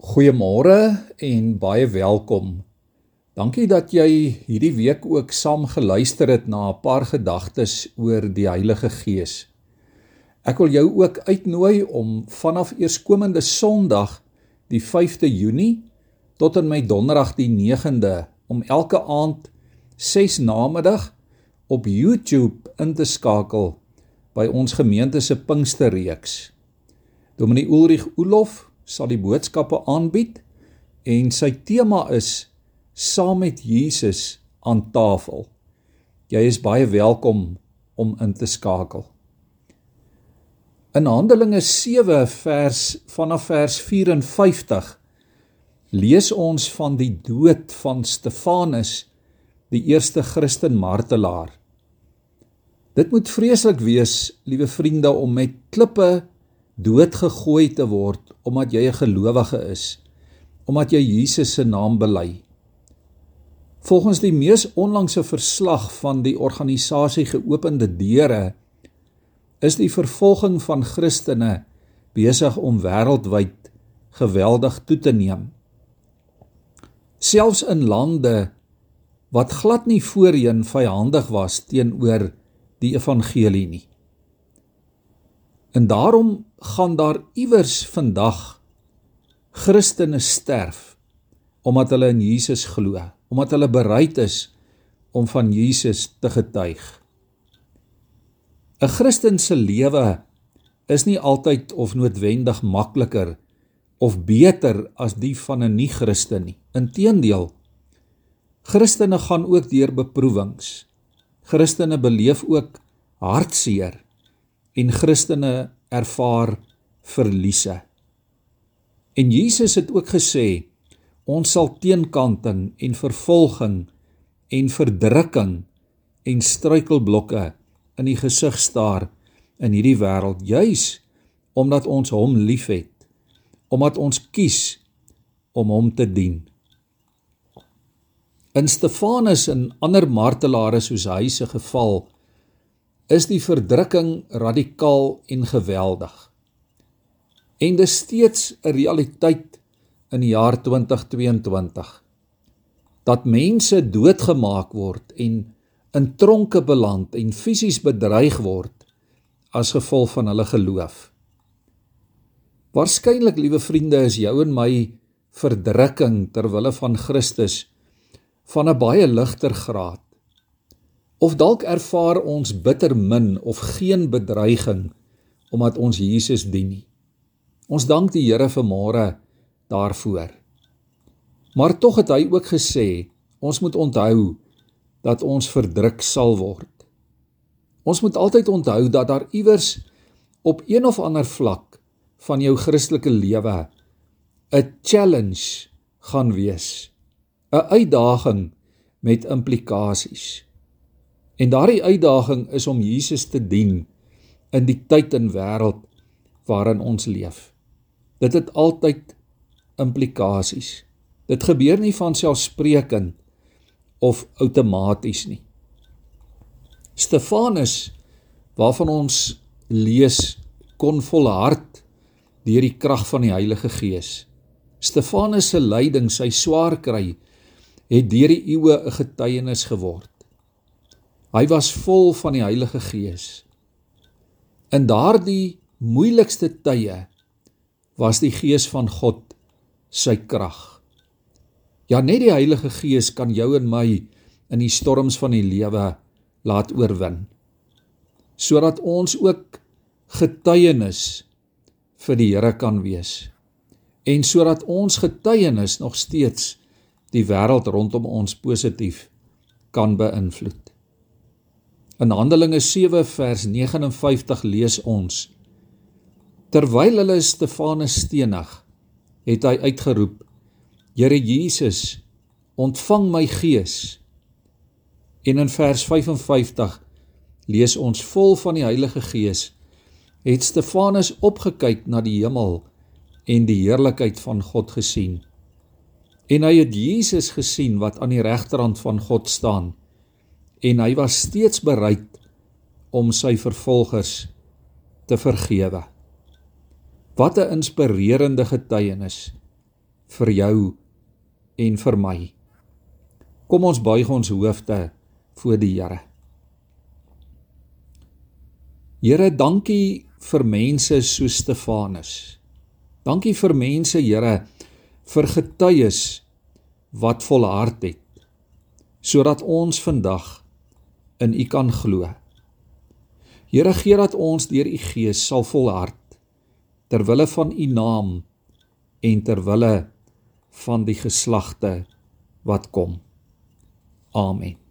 Goeiemôre en baie welkom. Dankie dat jy hierdie week ook saam geluister het na 'n paar gedagtes oor die Heilige Gees. Ek wil jou ook uitnooi om vanaf eerskomende Sondag, die 5de Junie, tot en met Donderdag die 9de om elke aand 6 namiddag op YouTube in te skakel by ons gemeente se Pinksterreeks. Dominee Ulrich Ulof sal die boodskappe aanbied en sy tema is saam met Jesus aan tafel. Jy is baie welkom om in te skakel. In Handelinge 7 vers vanaf vers 54 lees ons van die dood van Stefanus, die eerste Christen martelaar. Dit moet vreeslik wees, liewe vriende, om met klippe doodgegooi te word omdat jy 'n gelowige is, omdat jy Jesus se naam bely. Volgens die mees onlangse verslag van die organisasie Geopende Deure is die vervolging van Christene besig om wêreldwyd geweldig toe te neem. Selfs in lande wat glad nie voorheen vyandig was teenoor die evangelie nie. En daarom gaan daar iewers vandag Christene sterf omdat hulle in Jesus glo, omdat hulle bereid is om van Jesus te getuig. 'n Christen se lewe is nie altyd of noodwendig makliker of beter as die van 'n nie-Christen nie. Inteendeel, Christene gaan ook deur beproewings. Christene beleef ook hartseer en Christene ervaar verliese. En Jesus het ook gesê ons sal teenkanting en vervolging en verdrukking en struikelblokke in die gesig staar in hierdie wêreld juis omdat ons hom liefhet omdat ons kies om hom te dien. In Stefanus en ander martelare soos hy se geval is die verdrukking radikaal en geweldig. En dis steeds 'n realiteit in die jaar 2022 dat mense doodgemaak word en in tronke beland en fisies bedreig word as gevolg van hulle geloof. Waarskynlik, liewe vriende, is jou en my verdrukking ter wille van Christus van 'n baie ligter graad. Of dalk ervaar ons bitter min of geen bedreiging omdat ons Jesus dien nie. Ons dank die Here vir môre daarvoor. Maar tog het hy ook gesê, ons moet onthou dat ons verdruk sal word. Ons moet altyd onthou dat daar iewers op een of ander vlak van jou Christelike lewe 'n challenge gaan wees. 'n Uitdaging met implikasies. En daardie uitdaging is om Jesus te dien in die tyd en wêreld waarin ons leef. Dit het altyd implikasies. Dit gebeur nie van selfsprekend of outomaties nie. Stefanus waarvan ons lees kon volhard deur die krag van die Heilige Gees. Stefanus se lyding, sy swaar kry, het deur die eeue 'n getuienis geword. Hy was vol van die Heilige Gees. In daardie moeilikste tye was die Gees van God sy krag. Ja, net die Heilige Gees kan jou en my in die storms van die lewe laat oorwin. Sodat ons ook getuienis vir die Here kan wees. En sodat ons getuienis nog steeds die wêreld rondom ons positief kan beïnvloed. In Handelinge 7 vers 59 lees ons: Terwyl hulle Stefanus stenig, het hy uitgeroep: Here Jesus, ontvang my gees. En in vers 55 lees ons vol van die Heilige Gees het Stefanus opgekyk na die hemel en die heerlikheid van God gesien. En hy het Jesus gesien wat aan die regterhand van God staan en hy was steeds bereid om sy vervolgers te vergewe. Wat 'n inspirerende getuienis vir jou en vir my. Kom ons buig ons hoofde voor die Here. Here, dankie vir mense so Stefanus. Dankie vir mense, Here, vir getuies wat volhard het sodat ons vandag in U kan glo. Here gee dat ons deur U Gees sal volhard ter wille van U naam en ter wille van die geslagte wat kom. Amen.